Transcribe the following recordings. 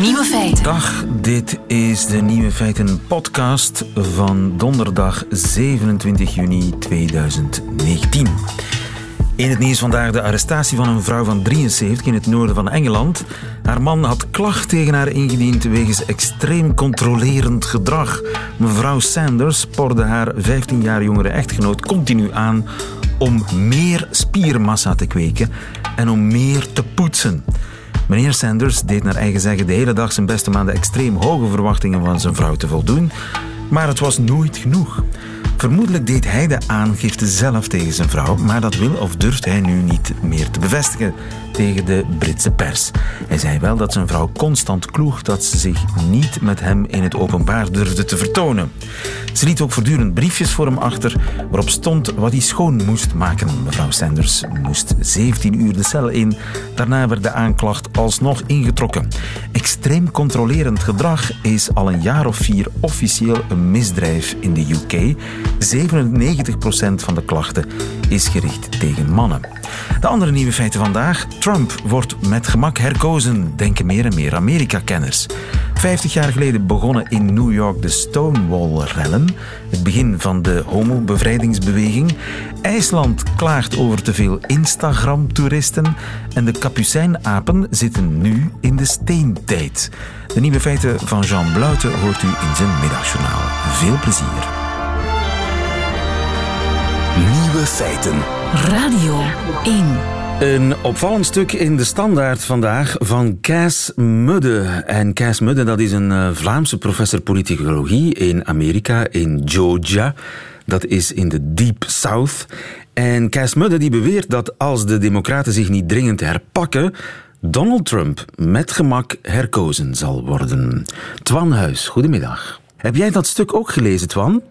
Nieuwe feiten. Dag, dit is de Nieuwe Feiten podcast van donderdag 27 juni 2019. In het nieuws vandaag de arrestatie van een vrouw van 73 in het noorden van Engeland. Haar man had klacht tegen haar ingediend wegens extreem controlerend gedrag. Mevrouw Sanders spoorde haar 15 jaar jongere echtgenoot continu aan om meer spiermassa te kweken en om meer te poetsen. Meneer Sanders deed naar eigen zeggen de hele dag zijn best om aan de extreem hoge verwachtingen van zijn vrouw te voldoen, maar het was nooit genoeg. Vermoedelijk deed hij de aangifte zelf tegen zijn vrouw, maar dat wil of durft hij nu niet meer te bevestigen tegen de Britse pers. Hij zei wel dat zijn vrouw constant kloeg dat ze zich niet met hem in het openbaar durfde te vertonen. Ze liet ook voortdurend briefjes voor hem achter waarop stond wat hij schoon moest maken. Mevrouw Sanders moest 17 uur de cel in. Daarna werd de aanklacht alsnog ingetrokken. Extreem controlerend gedrag is al een jaar of vier officieel een misdrijf in de UK. 97% van de klachten is gericht tegen mannen. De andere nieuwe feiten vandaag. Trump wordt met gemak herkozen, denken meer en meer Amerika-kenners. 50 jaar geleden begonnen in New York de Stonewall-rellen, het begin van de homobevrijdingsbeweging. IJsland klaagt over te veel Instagram-toeristen en de Capucijnapen zitten nu in de steentijd. De nieuwe feiten van Jean Bluiten hoort u in zijn middagjournaal. Veel plezier. Nieuwe feiten. Radio 1. Een opvallend stuk in de standaard vandaag van Cass Mudde. En Cass Mudde, dat is een uh, Vlaamse professor politicologie in Amerika, in Georgia. Dat is in de Deep South. En Cass Mudde die beweert dat als de democraten zich niet dringend herpakken, Donald Trump met gemak herkozen zal worden. Twan Huis, goedemiddag. Heb jij dat stuk ook gelezen, Twan?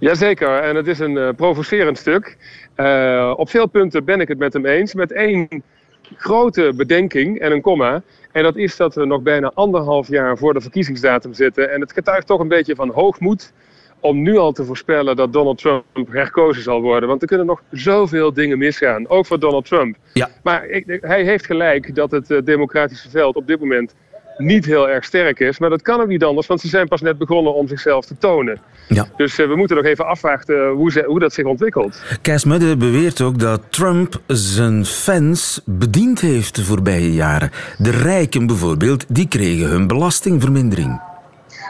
Jazeker, en het is een uh, provocerend stuk. Uh, op veel punten ben ik het met hem eens. Met één grote bedenking en een komma. En dat is dat we nog bijna anderhalf jaar voor de verkiezingsdatum zitten. En het getuigt toch een beetje van hoogmoed om nu al te voorspellen dat Donald Trump herkozen zal worden. Want er kunnen nog zoveel dingen misgaan, ook voor Donald Trump. Ja. Maar ik, hij heeft gelijk dat het uh, democratische veld op dit moment niet heel erg sterk is. Maar dat kan ook niet anders, want ze zijn pas net begonnen om zichzelf te tonen. Ja. Dus uh, we moeten nog even afwachten hoe, ze, hoe dat zich ontwikkelt. Kees Mudde beweert ook dat Trump zijn fans bediend heeft de voorbije jaren. De rijken bijvoorbeeld, die kregen hun belastingvermindering.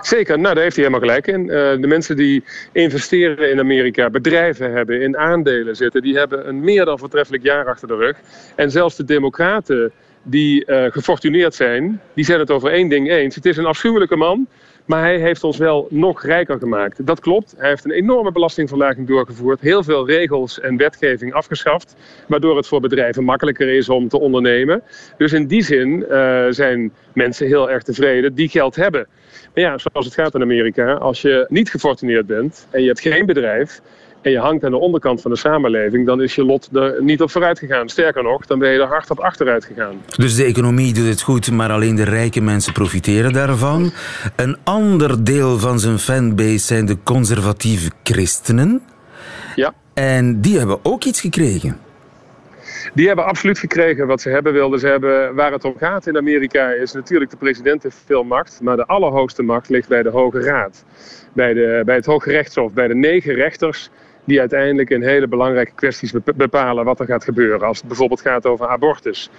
Zeker, nou daar heeft hij helemaal gelijk in. Uh, de mensen die investeren in Amerika, bedrijven hebben, in aandelen zitten, die hebben een meer dan voortreffelijk jaar achter de rug. En zelfs de democraten die uh, gefortuneerd zijn, die zijn het over één ding eens. Het is een afschuwelijke man, maar hij heeft ons wel nog rijker gemaakt. Dat klopt. Hij heeft een enorme belastingverlaging doorgevoerd. Heel veel regels en wetgeving afgeschaft. Waardoor het voor bedrijven makkelijker is om te ondernemen. Dus in die zin uh, zijn mensen heel erg tevreden die geld hebben. Maar ja, zoals het gaat in Amerika. Als je niet gefortuneerd bent en je hebt geen bedrijf en je hangt aan de onderkant van de samenleving, dan is je lot er niet op vooruit gegaan. Sterker nog, dan ben je er hard op achteruit gegaan. Dus de economie doet het goed, maar alleen de rijke mensen profiteren daarvan. Een ander deel van zijn fanbase zijn de conservatieve christenen. Ja. En die hebben ook iets gekregen. Die hebben absoluut gekregen wat ze hebben wilden. Ze hebben, waar het om gaat in Amerika is natuurlijk de president heeft veel macht. Maar de allerhoogste macht ligt bij de Hoge Raad. Bij, de, bij het Hoge Rechtshof, bij de negen rechters die uiteindelijk in hele belangrijke kwesties bepalen wat er gaat gebeuren. Als het bijvoorbeeld gaat over abortus.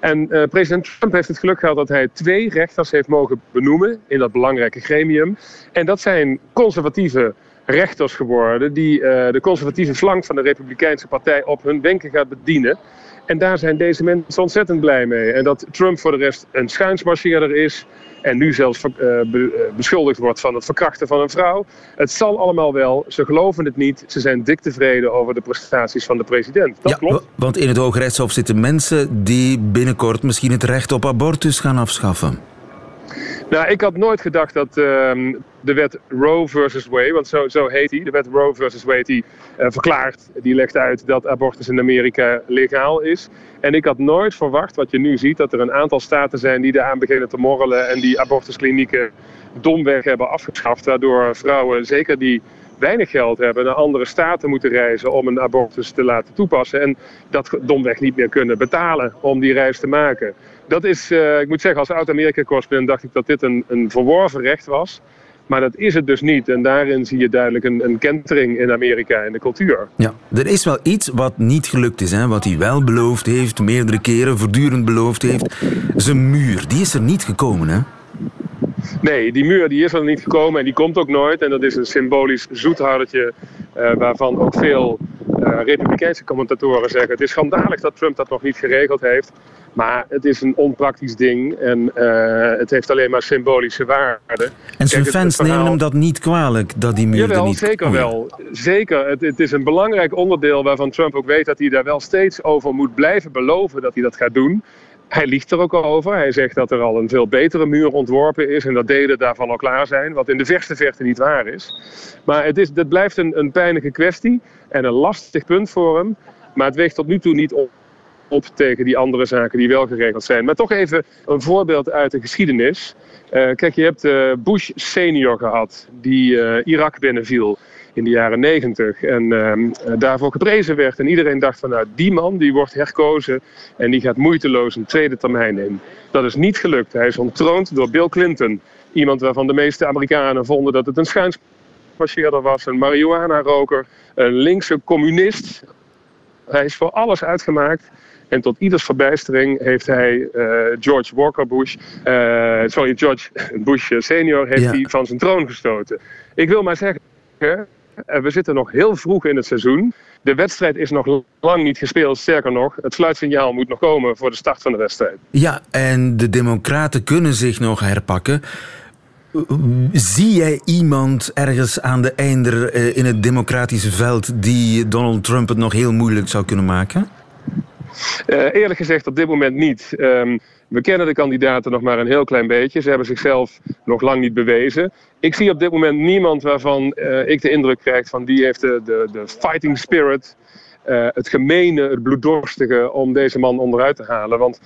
En uh, president Trump heeft het geluk gehad dat hij twee rechters heeft mogen benoemen in dat belangrijke gremium. En dat zijn conservatieve rechters geworden die uh, de conservatieve flank van de Republikeinse Partij op hun wenken gaat bedienen. En daar zijn deze mensen ontzettend blij mee. En dat Trump voor de rest een schuinsmarcheerder is. En nu zelfs uh, be beschuldigd wordt van het verkrachten van een vrouw. Het zal allemaal wel. Ze geloven het niet. Ze zijn dik tevreden over de prestaties van de president. Dat ja, klopt. Want in het Hoge Rechtshof zitten mensen die binnenkort misschien het recht op abortus gaan afschaffen. Nou, ik had nooit gedacht dat uh, de wet Roe versus Wade, want zo, zo heet die, de wet Roe versus Wade, die uh, verklaart, die legt uit dat abortus in Amerika legaal is. En ik had nooit verwacht, wat je nu ziet, dat er een aantal staten zijn die eraan beginnen te morrelen en die abortusklinieken domweg hebben afgeschaft, waardoor vrouwen, zeker die weinig geld hebben, naar andere staten moeten reizen om een abortus te laten toepassen. En dat domweg niet meer kunnen betalen om die reis te maken. Dat is, uh, ik moet zeggen, als oud-Amerika-correspondent dacht ik dat dit een, een verworven recht was. Maar dat is het dus niet. En daarin zie je duidelijk een, een kentering in Amerika en de cultuur. Ja, er is wel iets wat niet gelukt is. Hè? Wat hij wel beloofd heeft, meerdere keren, voortdurend beloofd heeft. Zijn muur, die is er niet gekomen, hè? Nee, die muur die is er niet gekomen en die komt ook nooit. En dat is een symbolisch zoethoudertje uh, waarvan ook veel republikeinse commentatoren zeggen... het is schandalig dat Trump dat nog niet geregeld heeft. Maar het is een onpraktisch ding en uh, het heeft alleen maar symbolische waarde. En zijn Kijk, fans verhaal... nemen hem dat niet kwalijk, dat die muur Jawel, er niet... zeker oh, ja. wel. Zeker. Het, het, is een belangrijk onderdeel waarvan Trump ook weet dat hij daar wel steeds over moet blijven beloven dat hij dat gaat doen. Hij liegt er ook over. Hij zegt dat er al een veel betere muur ontworpen is en dat delen daarvan al klaar zijn, wat in de verste verte niet waar is. Maar het, is, het blijft een, een pijnlijke kwestie en een lastig punt voor hem. Maar het weegt tot nu toe niet op tegen die andere zaken die wel geregeld zijn. Maar toch even een voorbeeld uit de geschiedenis. Uh, kijk, je hebt uh, Bush senior gehad, die uh, Irak binnenviel in de jaren negentig. En ehm, daarvoor geprezen werd. En iedereen dacht van nou, die man die wordt herkozen en die gaat moeiteloos een tweede termijn in. Dat is niet gelukt. Hij is ontroond door Bill Clinton. Iemand waarvan de meeste Amerikanen vonden dat het een was, een marihuana-roker, een linkse communist. Hij is voor alles uitgemaakt. En tot ieders verbijstering heeft hij uh, George Walker Bush, uh, sorry, George Bush senior, heeft ja. hij van zijn troon gestoten. Ik wil maar zeggen, we zitten nog heel vroeg in het seizoen. De wedstrijd is nog lang niet gespeeld. Sterker nog, het sluitsignaal moet nog komen voor de start van de wedstrijd. Ja, en de Democraten kunnen zich nog herpakken. Zie jij iemand ergens aan de einder in het democratische veld die Donald Trump het nog heel moeilijk zou kunnen maken? Uh, eerlijk gezegd op dit moment niet. Um, we kennen de kandidaten nog maar een heel klein beetje. Ze hebben zichzelf nog lang niet bewezen. Ik zie op dit moment niemand waarvan uh, ik de indruk krijg van die heeft de, de, de fighting spirit. Het gemene, het bloeddorstige om deze man onderuit te halen. Want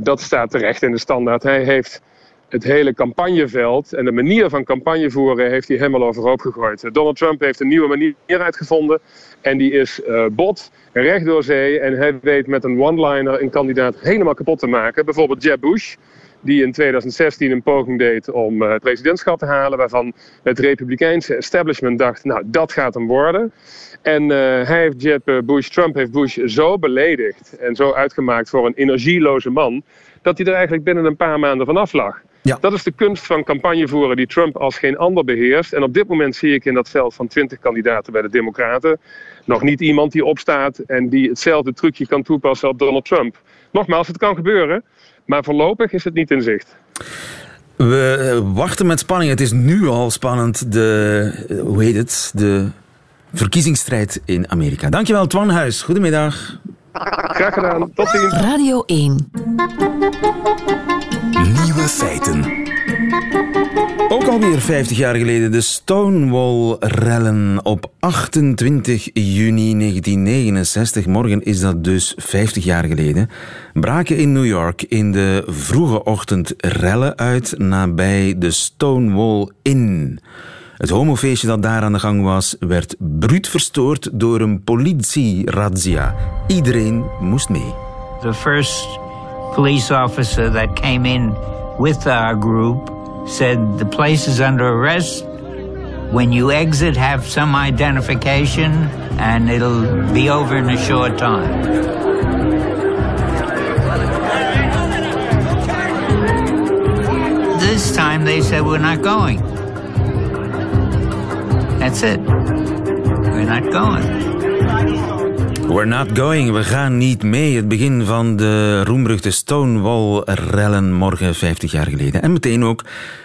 dat staat terecht in de standaard. Hij heeft het hele campagneveld en de manier van campagne voeren heeft hij helemaal overhoop gegooid. Donald Trump heeft een nieuwe manier uitgevonden en die is uh, bot, recht door zee en hij weet met een one-liner een kandidaat helemaal kapot te maken. Bijvoorbeeld Jeb Bush, die in 2016 een poging deed om het presidentschap te halen, waarvan het republikeinse establishment dacht, nou dat gaat hem worden. En uh, hij heeft Jeb Bush, Trump heeft Bush zo beledigd en zo uitgemaakt voor een energieloze man, dat hij er eigenlijk binnen een paar maanden vanaf lag. Ja. Dat is de kunst van campagne voeren die Trump als geen ander beheerst. En op dit moment zie ik in dat veld van 20 kandidaten bij de Democraten nog niet iemand die opstaat en die hetzelfde trucje kan toepassen op Donald Trump. Nogmaals, het kan gebeuren, maar voorlopig is het niet in zicht. We eh, wachten met spanning. Het is nu al spannend, de, eh, hoe heet het, de verkiezingsstrijd in Amerika. Dankjewel, Twan Huis. Goedemiddag. Graag gedaan. Tot ziens. Radio 1. Feiten. Ook alweer 50 jaar geleden de Stonewall-rellen op 28 juni 1969. Morgen is dat dus 50 jaar geleden. Braken in New York in de vroege ochtend rellen uit nabij de Stonewall Inn. Het homofeestje dat daar aan de gang was, werd bruut verstoord door een politie-razzia. Iedereen moest mee. The first police officer that came in with our group said the place is under arrest. When you exit, have some identification, and it'll be over in a short time. This time they said, We're not going. That's it. We're not going. We're not going. We gaan niet mee. Het begin van de roemruchte Stonewall-rellen morgen 50 jaar geleden. En meteen ook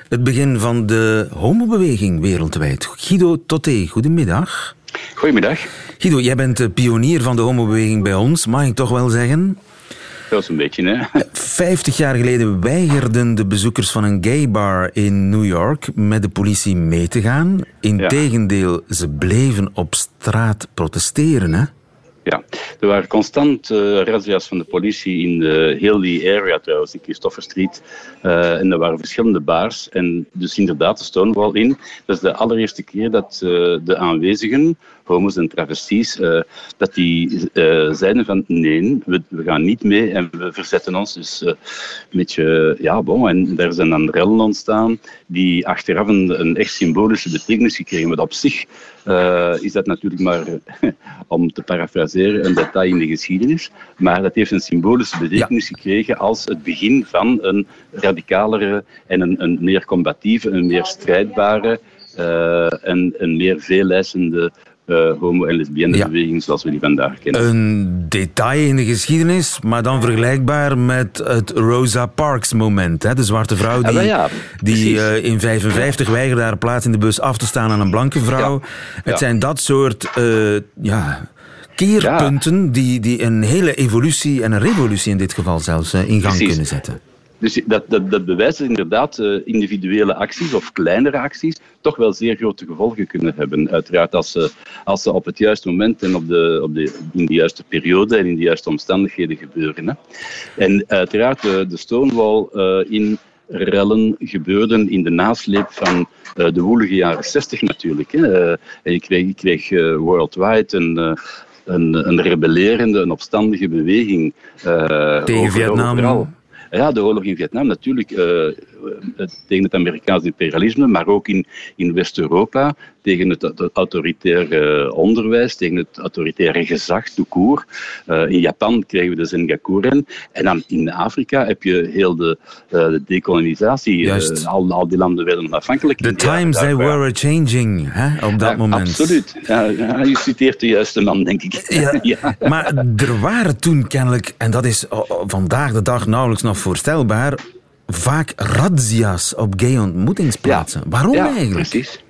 het begin van de homobeweging wereldwijd. Guido Toté, goedemiddag. Goedemiddag. Guido, jij bent de pionier van de homobeweging bij ons, mag ik toch wel zeggen? Dat is een beetje, hè? Vijftig jaar geleden weigerden de bezoekers van een gay bar in New York met de politie mee te gaan. Integendeel, ja. ze bleven op straat protesteren, hè? Ja, Er waren constant uh, van de politie in de, heel die area trouwens, in Christopher Street. Uh, en er waren verschillende bars. En dus inderdaad, de Stonewall in. Dat is de allereerste keer dat de aanwezigen homo's en travesties, uh, dat die uh, zeiden van nee, we, we, gaan niet mee en we verzetten ons. Dus uh, een beetje, ja, bon. En daar zijn dan rellen ontstaan die achteraf een, een echt symbolische betekenis gekregen. Maar op zich is dat natuurlijk maar, om te parafraseren, een detail in de geschiedenis. Maar dat heeft een symbolische betekenis ja. gekregen als het begin van een radicalere en een, een meer combatieve, een meer strijdbare en een meer veelijzende homo- en lesbienne ja. beweging zoals we die vandaag kennen. Een detail in de geschiedenis, maar dan vergelijkbaar met het Rosa Parks moment. Hè? De zwarte vrouw die, ah, ja, die uh, in 55 weigerde haar plaats in de bus af te staan aan een blanke vrouw. Het zijn dat soort uh, ja, keerpunten die, die een hele evolutie en een revolutie in dit geval zelfs in gang Precies. kunnen zetten. Dus dat, dat, dat bewijst dat inderdaad uh, individuele acties of kleinere acties toch wel zeer grote gevolgen kunnen hebben. Uiteraard als ze, als ze op het juiste moment en op de, op de, in de juiste periode en in de juiste omstandigheden gebeuren. Hè. En uiteraard de, de Stonewall in rellen gebeurden in de nasleep van uh, de woelige jaren 60 natuurlijk. Hè. en je kreeg, je kreeg worldwide een een, een rebellerende, een opstandige beweging. Tegen Vietnam. Overal. Ja, de oorlog in Vietnam natuurlijk uh, tegen het Amerikaans imperialisme, maar ook in, in West-Europa tegen het, autoritaire onderwijs, tegen het autoritaire gezag, tout court. Uh, in Japan kregen we de Sengakuren. En dan in Afrika heb je heel de, uh, de decolonisatie. Uh, al, al die landen werden onafhankelijk. The times they were changing hè, op dat ja, moment. Absoluut. Ja, ja, je citeert de juiste man, denk ik. Ja. Maar er waren toen kennelijk, en dat is vandaag de dag nauwelijks nog voorstelbaar, vaak razzia's op gay ontmoetingsplaatsen. Waarom ja, eigenlijk? Precies.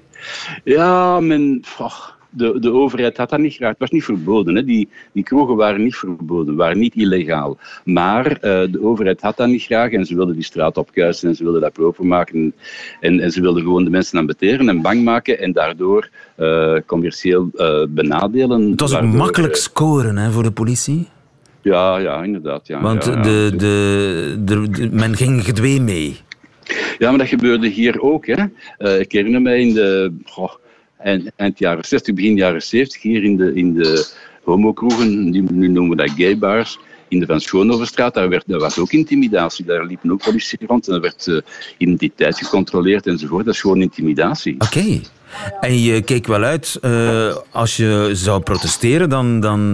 Ja, men, oh, de, de overheid had dat niet graag. Het was niet verboden. Hè. Die, die kroegen waren niet verboden, waren niet illegaal. Maar uh, de overheid had dat niet graag en ze wilden die straat opkuisen en ze wilden dat proper maken. En, en ze wilden gewoon de mensen aan beteren en bang maken en daardoor uh, commercieel uh, benadelen. Het was ook makkelijk scoren hè, voor de politie. Ja, ja, inderdaad. Ja, Want ja, de, de, de, de, men ging gedwee mee. Ja, maar dat gebeurde hier ook. Hè. Uh, ik herinner mij in de oh, eind, jaren 60, begin jaren 70, hier in de, in de homokroegen, nu, noemen we dat gaybars, in de Van Schoonoverstraat, daar, werd, daar was ook intimidatie. Daar liepen ook politie rond en er werd uh, identiteit gecontroleerd enzovoort. Dat is gewoon intimidatie. Oké. En je keek wel uit, uh, als je zou protesteren, dan, dan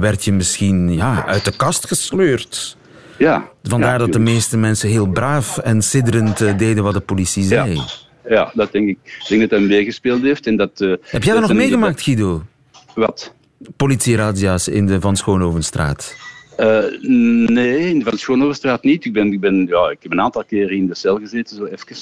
werd je misschien ja, uit de kast gesleurd. Ja. Vandaar ja, dat de meeste mensen heel braaf en sidderend uh, deden wat de politie zei. Ja, ja dat denk ik. Ik denk dat hij meegespeeld heeft. En dat, uh, Heb jij dat, dat nog meegemaakt, Guido? Wat? Politierazzia's in de Van Schoonhovenstraat. Uh, nee, in de Van Schoonhovenstraat niet. Ik, ben, ik, ben, ja, ik heb een aantal keren in de cel gezeten, zo even.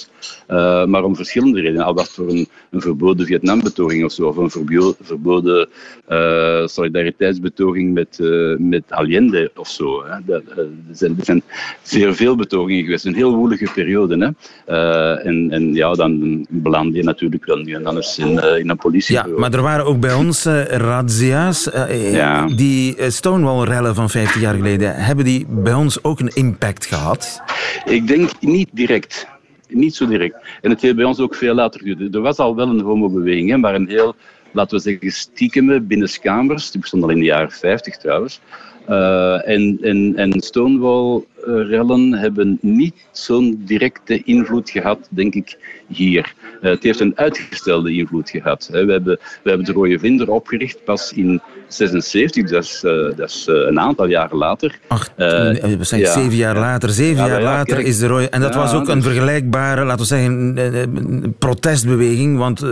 Uh, maar om verschillende redenen. Al was het voor een, een verboden Vietnambetoging of zo, of een verboden, verboden uh, solidariteitsbetoging met, met Allende of zo. Hè. Dat, er, zijn, er zijn zeer veel betogingen geweest. Een heel woelige periode. Hè. en, en ja, dan beland je natuurlijk wel nu en dan eens in, in een politie. Ja, maar er waren ook bij ons razzia's. ja. Die Stonewall-rellen van 15 jaar geleden, hebben die bij ons ook een impact gehad? Ik denk niet direct. Niet zo direct. En het heeft bij ons ook veel later geduurd. Er was al wel een homobeweging, maar een heel, laten we zeggen, stiekeme binnenskamers. Die bestond al in de jaren 50 trouwens. Uh, en, en, en Stonewall-rellen hebben niet zo'n directe invloed gehad, denk ik, hier. Uh, het heeft een uitgestelde invloed gehad. Hè. We, hebben, we hebben de Rode Vinder opgericht pas in 76, dat is, uh, dat is een aantal jaren later. Ach, we zijn ja. zeven jaar later. Zeven ja, jaar ja, later kijk, is de Rode... En dat was ook een vergelijkbare, laten we zeggen, protestbeweging. Want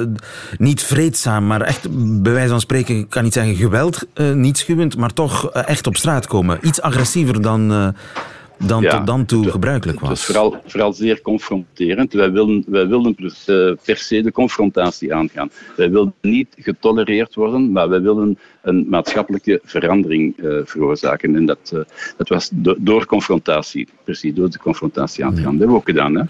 niet vreedzaam, maar echt, bij wijze van spreken, ik kan niet zeggen geweld, niet schuwend, maar toch echt op straat komen. Iets agressiever dan, dan ja, tot dan toe het, gebruikelijk was. Het was vooral, vooral zeer confronterend. Wij wilden, wij wilden per se de confrontatie aangaan. Wij wilden niet getolereerd worden, maar wij wilden een maatschappelijke verandering veroorzaken. En dat, dat was door confrontatie, precies, door de confrontatie aan te gaan. Dat hebben we ook gedaan. Hè?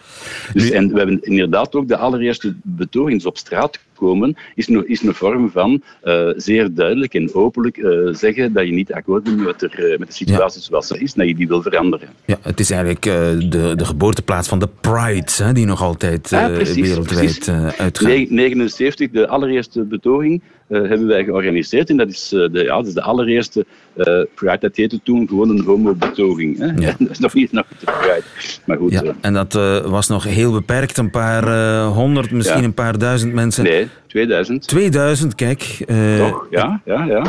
Dus, en we hebben inderdaad ook de allereerste betogings op straat komen, is, no, is een vorm van uh, zeer duidelijk en openlijk uh, zeggen dat je niet akkoord bent met, er, uh, met de situatie ja. zoals ze is, dat je die wil veranderen. Ja, het is eigenlijk de, de geboorteplaats van de Pride, hè, die nog altijd ja, precies, wereldwijd uitgaat. 79, de allereerste betoging, hebben wij georganiseerd. En dat is, uh, de, ja, dat is de allereerste uh, Pride. Dat heette toen gewoon een homobetoging. Hè? Ja. dat is nog niet nog de Pride. Maar goed. Ja, en dat was nog heel beperkt. Een paar honderd, misschien ja. een paar duizend mensen. Nee, 2000. 2000, kijk. Toch, ja. ja, ja.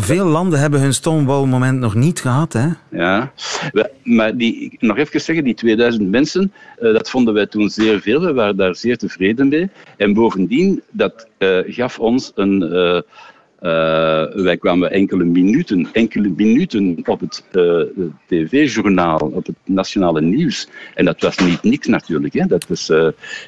veel landen hebben hun Stonewall-moment nog niet gehad, hè? Ja. Maar die, nog even zeggen, die 2000 mensen, dat vonden wij toen zeer veel. We waren daar zeer tevreden mee. En bovendien, dat gaf ons een wij kwamen enkele minuten, enkele minuten op het uh, tv-journaal, op het nationale nieuws. En dat was niet niks natuurlijk. Hè. Dat is, uh,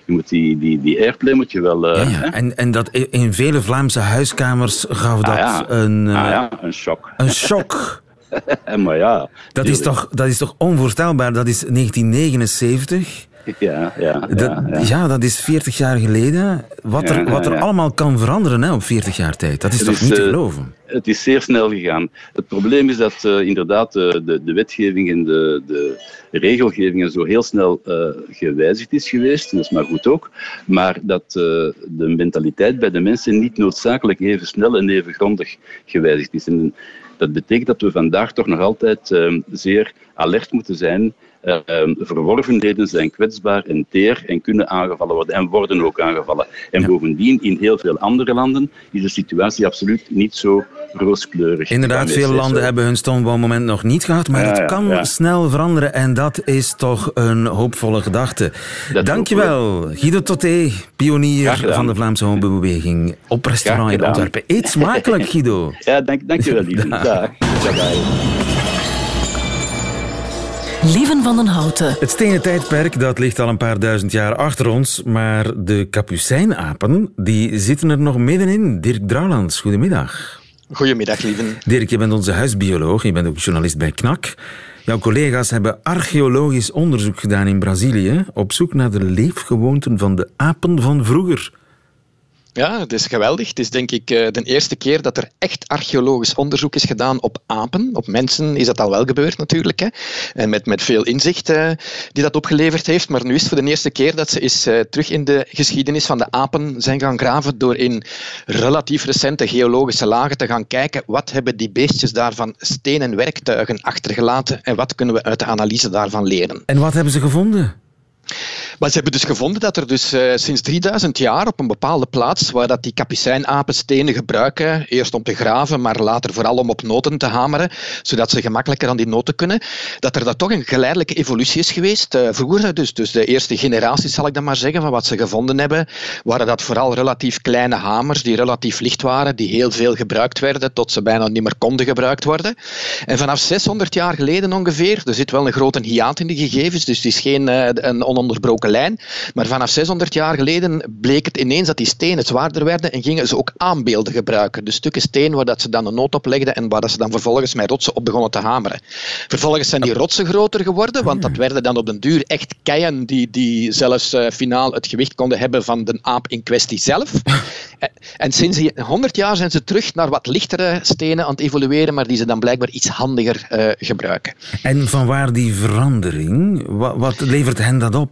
je moet die, die, die airplay moet je wel... Ja, ja. En, en dat in vele Vlaamse huiskamers gaf dat ah, ja. een... ah, ja, een shock. Een shock. maar ja... Dat is, toch, dat is toch onvoorstelbaar? Dat is 1979... Ja, ja, dat, ja, ja. dat is 40 jaar geleden. Wat er, wat er allemaal kan veranderen hè, op 40 jaar tijd, dat is het toch is, niet te uh, geloven? Het is zeer snel gegaan. Het probleem is dat uh, inderdaad uh, de, de wetgeving en de, de regelgeving zo heel snel gewijzigd is geweest. Dat is maar goed ook. Maar dat de mentaliteit bij de mensen niet noodzakelijk even snel en even grondig gewijzigd is. En dat betekent dat we vandaag toch nog altijd zeer alert moeten zijn uh, verworvenheden zijn kwetsbaar en teer en kunnen aangevallen worden en worden ook aangevallen. En ja. bovendien, in heel veel andere landen is de situatie absoluut niet zo rooskleurig. Inderdaad, veel landen hebben hun Stonewall-moment nog niet gehad, maar ja, het kan ja. snel veranderen en dat is toch een hoopvolle gedachte. Dat Dankjewel, Guido Toté, pionier van de Vlaamse homebeweging op restaurant in Antwerpen. Eet smakelijk, Guido. Ja, dank, dankjewel, lieve. Dag. Dag. Lieven van den Houten. Het stenen tijdperk dat ligt al een paar duizend jaar achter ons, maar de kapucijnapen die zitten er nog middenin. Dirk Drouwlands, goedemiddag. Goedemiddag, Lieven. Dirk, je bent onze huisbioloog, je bent ook journalist bij KNAK. Jouw collega's hebben archeologisch onderzoek gedaan in Brazilië op zoek naar de leefgewoonten van de apen van vroeger. Ja, het is geweldig. Het is denk ik eh, de eerste keer dat er echt archeologisch onderzoek is gedaan op apen. Op mensen is dat al wel gebeurd natuurlijk. Hè. En met, met veel inzicht uh, die dat opgeleverd heeft. Maar nu is het voor de eerste keer dat ze eens uh, terug in de geschiedenis van de apen zijn gaan graven door in relatief recente geologische lagen te gaan kijken wat hebben die beestjes daarvan stenen werktuigen achtergelaten en wat kunnen we uit de analyse daarvan leren. En wat hebben ze gevonden? Maar ze hebben dus gevonden dat er dus uh, sinds 3000 jaar op een bepaalde plaats, waar dat die kapucijnapen stenen gebruiken, eerst om te graven, maar later vooral om op noten te hameren, zodat ze gemakkelijker aan die noten kunnen, dat er dat toch een geleidelijke evolutie is geweest. Uh, vroeger, dus, dus de eerste generatie zal ik dan maar zeggen, van wat ze gevonden hebben, waren dat vooral relatief kleine hamers die relatief licht waren, die heel veel gebruikt werden, tot ze bijna niet meer konden gebruikt worden. En vanaf 600 jaar geleden ongeveer, er zit wel een grote hiaat in de gegevens, dus het is geen uh, een ononderbroken lijn. Maar vanaf 600 jaar geleden bleek het ineens dat die stenen zwaarder werden en gingen ze ook aanbeelden gebruiken. Dus stukken steen waar dat ze dan een noot op legden en waar dat ze dan vervolgens met rotsen op begonnen te hameren. Vervolgens zijn die rotsen groter geworden, want dat werden dan op den duur echt keien die, die zelfs uh, finaal het gewicht konden hebben van de aap in kwestie zelf. en sinds 100 jaar zijn ze terug naar wat lichtere stenen aan het evolueren, maar die ze dan blijkbaar iets handiger uh, gebruiken. En van waar die verandering? Wat, wat levert hen dat op?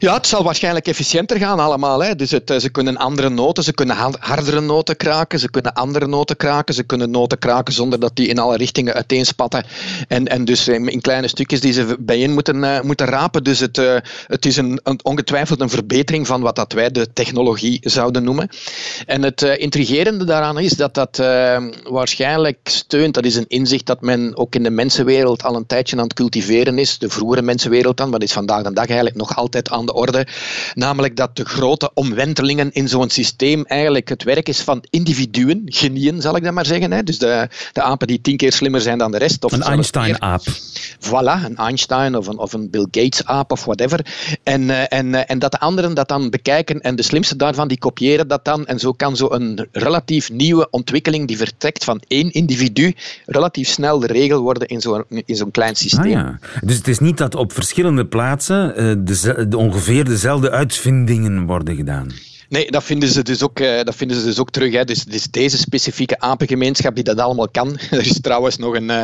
Ja, het zal waarschijnlijk efficiënter gaan allemaal. Hè. Dus het, eh, ze kunnen andere noten, ze kunnen hardere noten kraken, ze kunnen andere noten kraken, ze kunnen noten kraken zonder dat die in alle richtingen uiteenspatten. En, en dus in kleine stukjes die ze bijeen moeten, uh, moeten rapen. Dus het, het is een, een, ongetwijfeld een verbetering van wat dat wij de technologie zouden noemen. En het intrigerende daaraan is dat dat waarschijnlijk steunt, dat is een inzicht dat men ook in de mensenwereld al een tijdje aan het cultiveren is. De vroegere mensenwereld dan, wat is vandaag de dag eigenlijk nog altijd aan de de orde. Namelijk dat de grote omwentelingen in zo'n systeem eigenlijk het werk is van individuen, genieën zal ik dat maar zeggen. Hè. Dus de, de apen die tien keer slimmer zijn dan de rest. Of een Einstein-aap. Voilà, een Einstein of een, of een Bill Gates-aap of whatever. En, eh, en, eh, en dat de anderen dat dan bekijken en de slimste daarvan die kopiëren dat dan. En zo kan zo een relatief nieuwe ontwikkeling die vertrekt van één individu relatief snel de regel worden in zo'n in zo'n klein systeem. Ah, ja. Dus het is niet dat op verschillende plaatsen uh, de, de, ongeveer dezelfde uitvindingen worden gedaan? Nee, dat vinden ze dus ook, uh, dat vinden ze dus ook terug. Hè. Dus, dus, deze specifieke apengemeenschap die dat allemaal kan. Er is trouwens nog een, uh,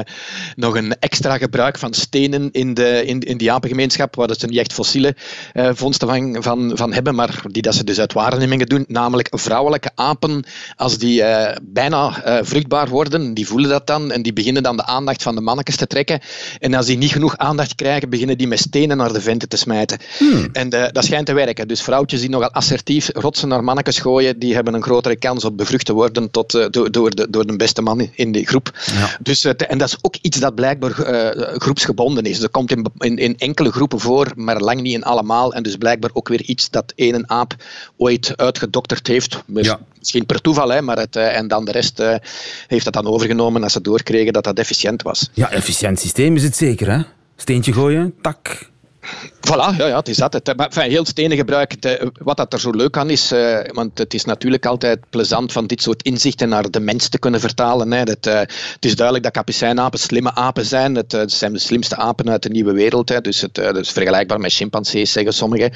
nog een extra gebruik van stenen in, de, in, in die apengemeenschap, waar ze niet echt fossiele uh, vondsten van, van, van hebben, maar die dat ze dus uit waarnemingen doen. Namelijk vrouwelijke apen, als die bijna vruchtbaar worden, die voelen dat dan en die beginnen dan de aandacht van de mannetjes te trekken. En als die niet genoeg aandacht krijgen, beginnen die met stenen naar de venten te smijten. Hmm. En dat schijnt te werken. Dus vrouwtjes die nogal assertief rot ze naar mannetjes gooien, die hebben een grotere kans op bevrucht te worden tot, uh, door, door, de, door de beste man in de groep. Ja. Dus, uh, en dat is ook iets dat blijkbaar uh, groepsgebonden is. Dat komt in, in, in, enkele groepen voor, maar lang niet in allemaal. En dus blijkbaar ook weer iets dat één aap ooit uitgedokterd heeft. Ja. Misschien per toeval, hè, maar het, en dan de rest heeft dat dan overgenomen als ze doorkregen dat dat efficiënt was. Ja, efficiënt systeem is het zeker, hè? Steentje gooien, tak, Voilà, ja, ja, het is dat. Het, maar, enfin, heel stenen gebruik, wat dat er zo leuk aan is, uh, want het is natuurlijk altijd plezant van dit soort inzichten naar de mens te kunnen vertalen. Hè. Dat, uh, het is duidelijk dat kapucijnapen slimme apen zijn. Het, uh, zijn de slimste apen uit de nieuwe wereld. Hè. Dus het dat is vergelijkbaar met chimpansees, zeggen sommigen.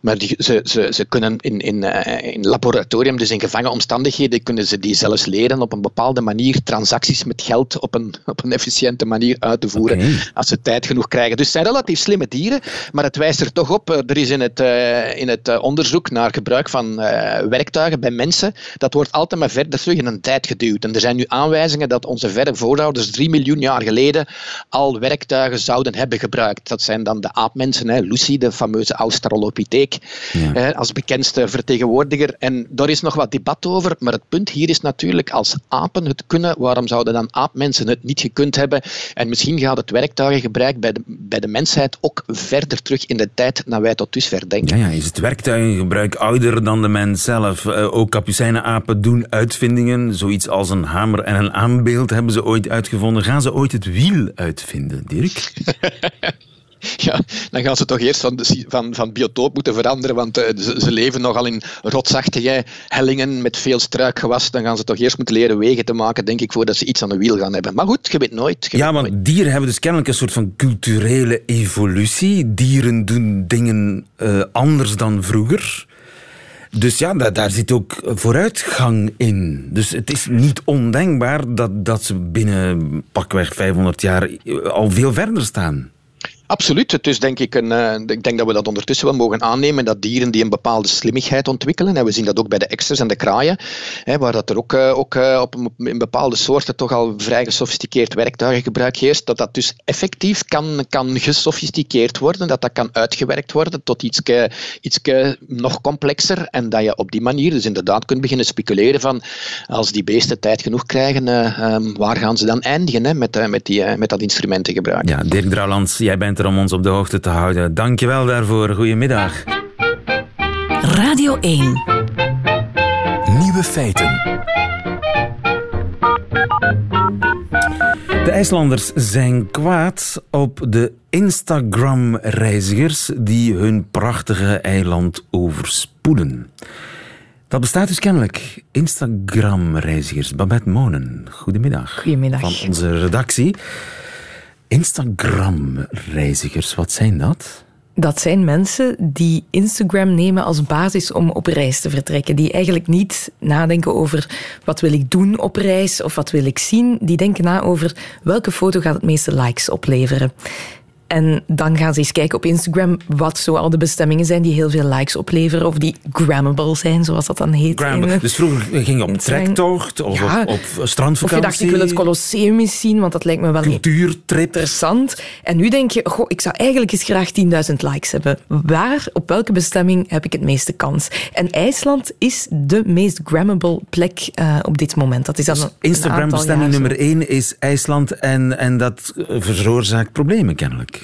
Maar die, ze, ze, ze kunnen in, in, in laboratorium, dus in gevangen omstandigheden, kunnen ze die zelfs leren op een bepaalde manier transacties met geld op een, op een efficiënte manier uit te voeren. Okay. Als ze tijd genoeg krijgen. Dus het zijn relatief slimme dieren. Maar het wijst er toch op, eh, er is in het, uh, in het eh, onderzoek naar gebruik van uh, werktuigen bij mensen, dat wordt altijd maar verder terug in een tijd geduwd. En er zijn nu aanwijzingen dat onze verre voorouders drie miljoen jaar geleden al werktuigen zouden hebben gebruikt. Dat zijn dan de aapmensen, hè, Lucy, de fameuze Australopithecus, ja. als bekendste vertegenwoordiger. En daar is nog wat debat over, maar het punt hier is natuurlijk, als apen het kunnen, waarom zouden dan aapmensen het niet gekund hebben? En misschien gaat het werktuigengebruik bij de, bij de mensheid ook verder verder terug in de tijd dan wij tot dusver denken. Ja, ja is het werktuigengebruik ouder dan de mens zelf? Uh, ook kapucijnenapen doen uitvindingen. Zoiets als een hamer en een aanbeeld hebben ze ooit uitgevonden. Gaan ze ooit het wiel uitvinden, Dirk? ja, dan gaan ze toch eerst van, van, van biotoop moeten veranderen, want uh, ze, ze, leven nogal in rotsachtige hellingen met veel struikgewas. Dan gaan ze toch eerst moeten leren wegen te maken, denk ik, voordat ze iets aan de wiel gaan hebben. Maar goed, je weet nooit. Je ja, maar dieren hebben dus kennelijk een soort van culturele evolutie. Dieren doen dingen uh, anders dan vroeger. Dus ja, daar, daar, zit ook vooruitgang in. Dus het is niet ondenkbaar dat, dat ze binnen pakweg 500 jaar al veel verder staan. Absoluut. Het denk ik een, uh, ik denk dat we dat ondertussen wel mogen aannemen, dat dieren die een bepaalde slimmigheid ontwikkelen, en we zien dat ook bij de eksters en de kraaien, hè, waar dat er ook, uh, ook uh, op een, in bepaalde soorten toch al vrij gesofisticeerd werktuigengebruik heerst, dat dat dus effectief kan, kan gesofisticeerd worden, dat dat kan uitgewerkt worden tot iets, nog complexer, en dat je op die manier dus inderdaad kunt beginnen speculeren van, als die beesten tijd genoeg krijgen, um, waar gaan ze dan eindigen hè, met, met, die, met dat instrumentengebruik? Ja, Dirk Drouwlands, jij bent er om ons op de hoogte te houden. Dankjewel daarvoor. Goedemiddag. Radio 1. Nieuwe feiten. De IJslanders zijn kwaad op de Instagram-reizigers die hun prachtige eiland overspoelen. Dat bestaat dus kennelijk. Instagram-reizigers. Babette Monen, goedemiddag. Goedemiddag. Van onze redactie. Instagram-reizigers, wat zijn dat? Dat zijn mensen die Instagram nemen als basis om op reis te vertrekken. Die eigenlijk niet nadenken over wat wil ik doen op reis of wat wil ik zien. Die denken na over welke foto gaat het meeste likes opleveren. En dan gaan ze eens kijken op Instagram wat zo al de bestemmingen zijn die heel veel likes opleveren of die grammable zijn, zoals dat dan heet. Grammable. Dus vroeger ging je op trektocht of ja. op, op strandvakantie. Of je dacht, ik wil het Colosseum eens zien, want dat lijkt me wel Cultuurtrip. interessant. En nu denk je, goh, ik zou eigenlijk eens graag 10.000 likes hebben. Waar, op welke bestemming heb ik het meeste kans? En IJsland is de meest grammable plek uh, op dit moment. Dat is dan dus Instagram-bestemming nummer 1 is IJsland en, en dat veroorzaakt problemen kennelijk.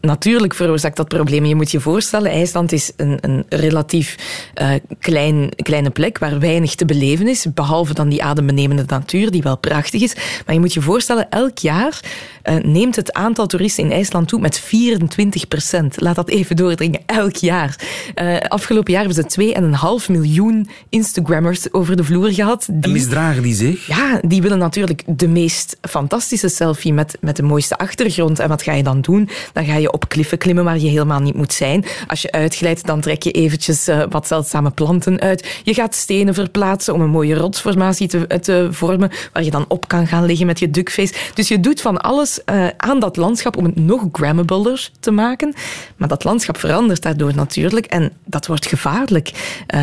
Natuurlijk veroorzaakt dat probleem. Je moet je voorstellen, IJsland is een, een relatief uh, klein, kleine plek waar weinig te beleven is, behalve dan die adembenemende natuur, die wel prachtig is. Maar je moet je voorstellen, elk jaar uh, neemt het aantal toeristen in IJsland toe met 24 procent. Laat dat even doordringen, elk jaar. Uh, afgelopen jaar hebben ze 2,5 miljoen Instagrammers over de vloer gehad. Die, en misdragen die zich? Ja, die willen natuurlijk de meest fantastische selfie met, met de mooiste achtergrond. En wat ga je dan doen? Dan ga je op kliffen klimmen waar je helemaal niet moet zijn. Als je uitglijdt, dan trek je eventjes uh, wat zeldzame planten uit. Je gaat stenen verplaatsen om een mooie rotsformatie te, te vormen, waar je dan op kan gaan liggen met je duckface. Dus je doet van alles uh, aan dat landschap om het nog grammabler te maken. Maar dat landschap verandert daardoor natuurlijk en dat wordt gevaarlijk.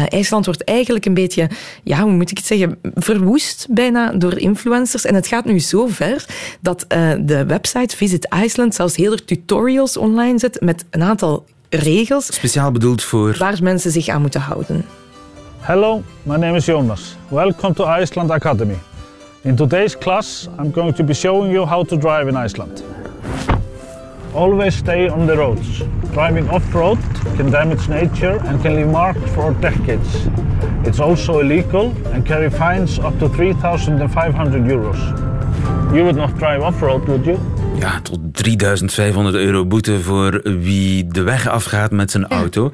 IJsland wordt eigenlijk een beetje, ja, hoe moet ik het zeggen, verwoest bijna door influencers. En het gaat nu zo ver dat de website Visit Iceland zelfs hele tutorials online zet met een aantal regels. Speciaal bedoeld voor... Waar mensen zich aan moeten houden. Hello, my name is Jonas. Welcome to Iceland Academy. In today's class, I'm going to be showing you how to drive in Iceland. Always stay on the roads. Driving off-road can damage nature and can leave marks for decades. It's also illegal and carry fines up to 3,500 euros. You would not drive off-road, would you? Ja, tot 3500 euro boete voor wie de weg afgaat met zijn auto.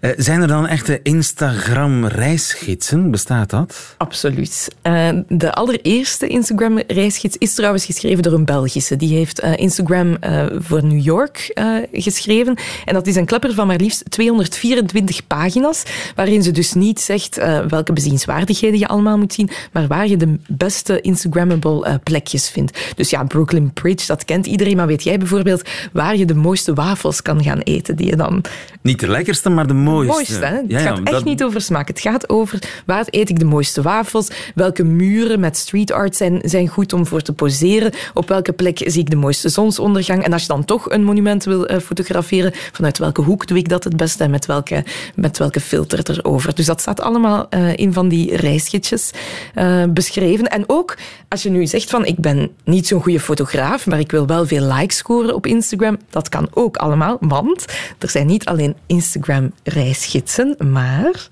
Uh, zijn er dan echte Instagram-reisgidsen? Bestaat dat? Absoluut. Uh, de allereerste Instagram-reisgids is trouwens geschreven door een Belgische. Die heeft uh, Instagram voor New York geschreven. En dat is een klepper van maar liefst 224 pagina's, waarin ze dus niet zegt welke bezienswaardigheden je allemaal moet zien, maar waar je de beste Instagrammable plekjes vindt. Dus ja, Brooklyn Bridge, dat kent iedereen, maar weet jij bijvoorbeeld waar je de mooiste wafels kan gaan eten? Die je dan... Niet de lekkerste, maar de mooiste. mooiste, hè? Het gaat echt niet over smaak. Het gaat over waar eet ik de mooiste wafels, welke muren met street art zijn, zijn goed om voor te poseren, op welke plek zie ik de mooiste zonsondergang. En als je dan toch een monument wil uh, fotograferen, vanuit welke hoek doe ik dat het beste en met welke, met welke filter erover. Dus dat staat allemaal uh, in van die reisgidsjes uh, beschreven. En ook als je nu zegt van ik ben niet zo'n goede fotograaf, maar ik wil wel veel likes scoren op Instagram. Dat kan ook allemaal, want er zijn niet alleen Instagram-reisgidsen, maar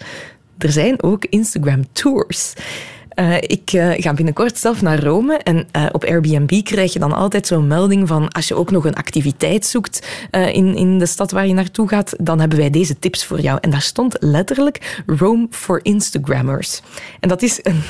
er zijn ook Instagram-tours. Uh, ik uh, ga binnenkort zelf naar Rome en uh, op Airbnb krijg je dan altijd zo'n melding van als je ook nog een activiteit zoekt in, in de stad waar je naartoe gaat, dan hebben wij deze tips voor jou. En daar stond letterlijk Rome for Instagrammers. En dat is een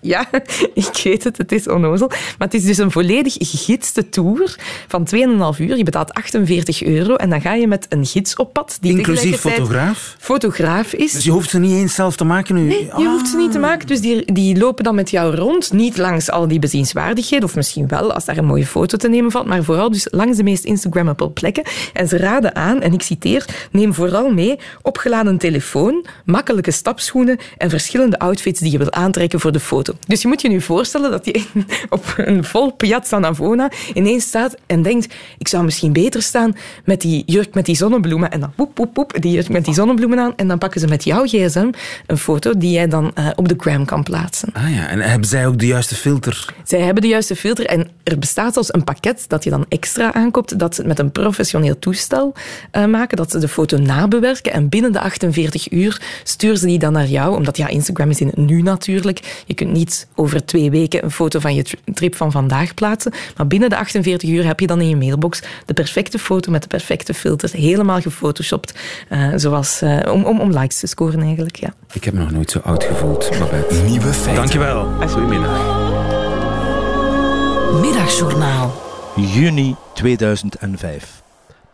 ja, ik weet het, het is onnozel. Maar het is dus een volledig gegidste tour van 2,5 uur. Je betaalt 48 euro en dan ga je met een gids op pad. Die Inclusief fotograaf? Fotograaf is. Dus je hoeft ze niet eens zelf te maken nu? Nee, je hoeft ze niet te ah. maken. Dus die, die lopen dan met jou rond. Niet langs al die bezienswaardigheden, of misschien wel als daar een mooie foto te nemen valt, maar vooral dus langs de meest Instagrammable plekken. En ze raden aan, en ik citeer, neem vooral mee opgeladen telefoon, makkelijke stapschoenen en verschillende outfits die je wil aantrekken voor de foto. Dus je moet je nu voorstellen dat je op een vol Piazza Navona ineens staat en denkt, ik zou misschien beter staan met die jurk met die zonnebloemen. En dan poep, poep, poep, die jurk met die zonnebloemen aan. En dan pakken ze met jouw gsm een foto die jij dan uh, op de gram kan plaatsen. Ah ja, en hebben zij ook de juiste filter? Zij hebben de juiste filter en er bestaat zelfs een pakket dat je dan extra aankoopt, dat ze met een professioneel toestel uh, maken, dat ze de foto nabewerken en binnen de 48 uur sturen ze die dan naar jou, omdat ja, Instagram is in het nu natuurlijk. Je kunt niet niet over twee weken een foto van je trip van vandaag plaatsen. Maar binnen de 48 uur heb je dan in je mailbox de perfecte foto met de perfecte filters, helemaal gefotoshopt, uh, zoals, uh, om, om, om likes te scoren eigenlijk. Ja. Ik heb me nog nooit zo oud gevoeld, Babette. Nieuwe feiten. Dankjewel. Goedemiddag. Middagjournaal. Juni 2005.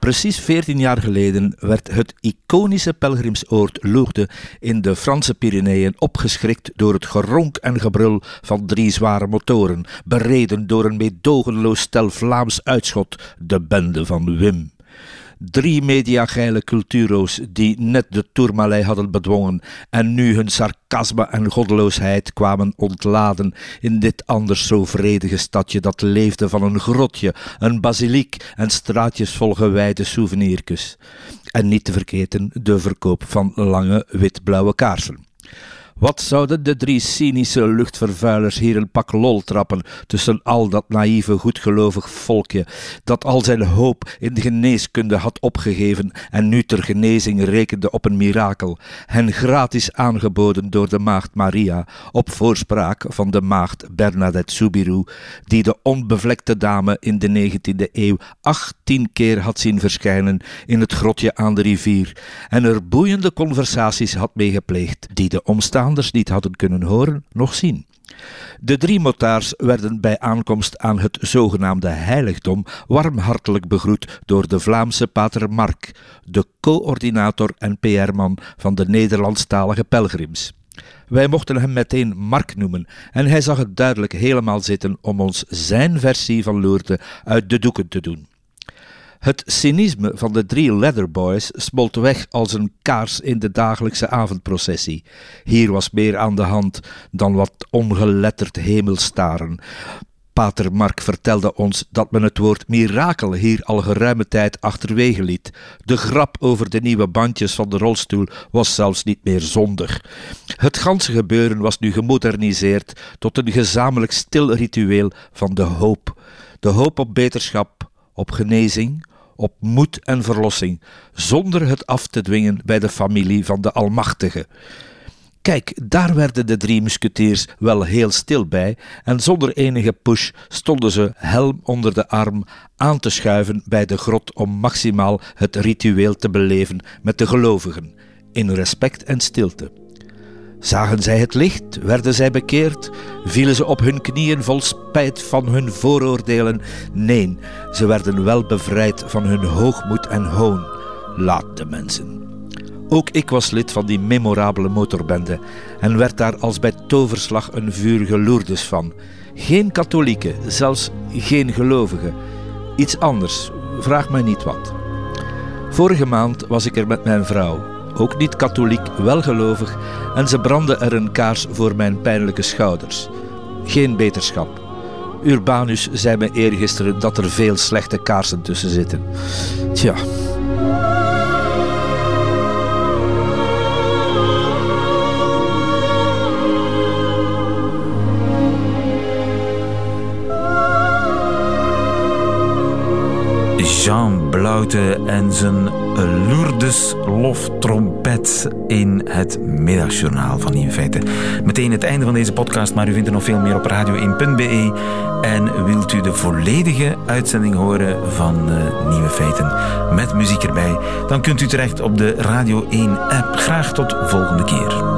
Precies 14 jaar geleden werd het iconische pelgrimsoord Lourdes in de Franse Pyreneeën opgeschrikt door het geronk en gebrul van drie zware motoren, bereden door een meedogenloos stel Vlaams uitschot, de bende van Wim. Drie mediageile culturo's die net de Tourmalet hadden bedwongen en nu hun sarcasme en goddeloosheid kwamen ontladen in dit anders zo vredige stadje dat leefde van een grotje, een basiliek en straatjes vol gewijde souvenirkus. En niet te vergeten de verkoop van lange wit-blauwe kaarsen. Wat zouden de drie cynische luchtvervuilers hier een pak lol trappen tussen al dat naïeve, goedgelovig volkje dat al zijn hoop in de geneeskunde had opgegeven en nu ter genezing rekende op een mirakel, hen gratis aangeboden door de maagd Maria op voorspraak van de maagd Bernadette Soubirou, die de onbevlekte dame in de 19e eeuw 18 keer had zien verschijnen in het grotje aan de rivier en er boeiende conversaties had meegepleegd die de omstaanders niet hadden kunnen horen noch zien. De drie motaars werden bij aankomst aan het zogenaamde heiligdom warmhartelijk begroet door de Vlaamse pater Mark, de coördinator en PR-man van de Nederlandstalige pelgrims. Wij mochten hem meteen Mark noemen en hij zag het duidelijk helemaal zitten om ons zijn versie van Lourdes uit de doeken te doen. Het cynisme van de drie Leatherboys smolt weg als een kaars in de dagelijkse avondprocessie. Hier was meer aan de hand dan wat ongeletterd hemelstaren. Pater Mark vertelde ons dat men het woord mirakel hier al geruime tijd achterwege liet. De grap over de nieuwe bandjes van de rolstoel was zelfs niet meer zondig. Het ganse gebeuren was nu gemoderniseerd tot een gezamenlijk stil ritueel van de hoop. De hoop op beterschap, op genezing, op moed en verlossing, zonder het af te dwingen bij de familie van de Almachtige. Kijk, daar werden de drie musketiers wel heel stil bij, en zonder enige push stonden ze, helm onder de arm, aan te schuiven bij de grot om maximaal het ritueel te beleven met de gelovigen, in respect en stilte. Zagen zij het licht? Werden zij bekeerd? Vielen ze op hun knieën vol spijt van hun vooroordelen? Nee, ze werden wel bevrijd van hun hoogmoed en hoon. Laat de mensen. Ook ik was lid van die memorabele motorbende en werd daar als bij toverslag een vurige van. Geen katholieken, zelfs geen gelovigen. Iets anders, vraag mij niet wat. Vorige maand was ik er met mijn vrouw ook niet katholiek, wel gelovig, en ze brandde er een kaars voor mijn pijnlijke schouders. Geen beterschap. Urbanus zei me eergisteren dat er veel slechte kaarsen tussen zitten. Tja. Jean Blouten en zijn Lourdes loftrompet in het middagjournaal van In Feite. Meteen het einde van deze podcast, maar u vindt er nog veel meer op radio1.be. En wilt u de volledige uitzending horen van uh, Nieuwe Feiten met muziek erbij, dan kunt u terecht op de Radio 1 app. Graag tot volgende keer.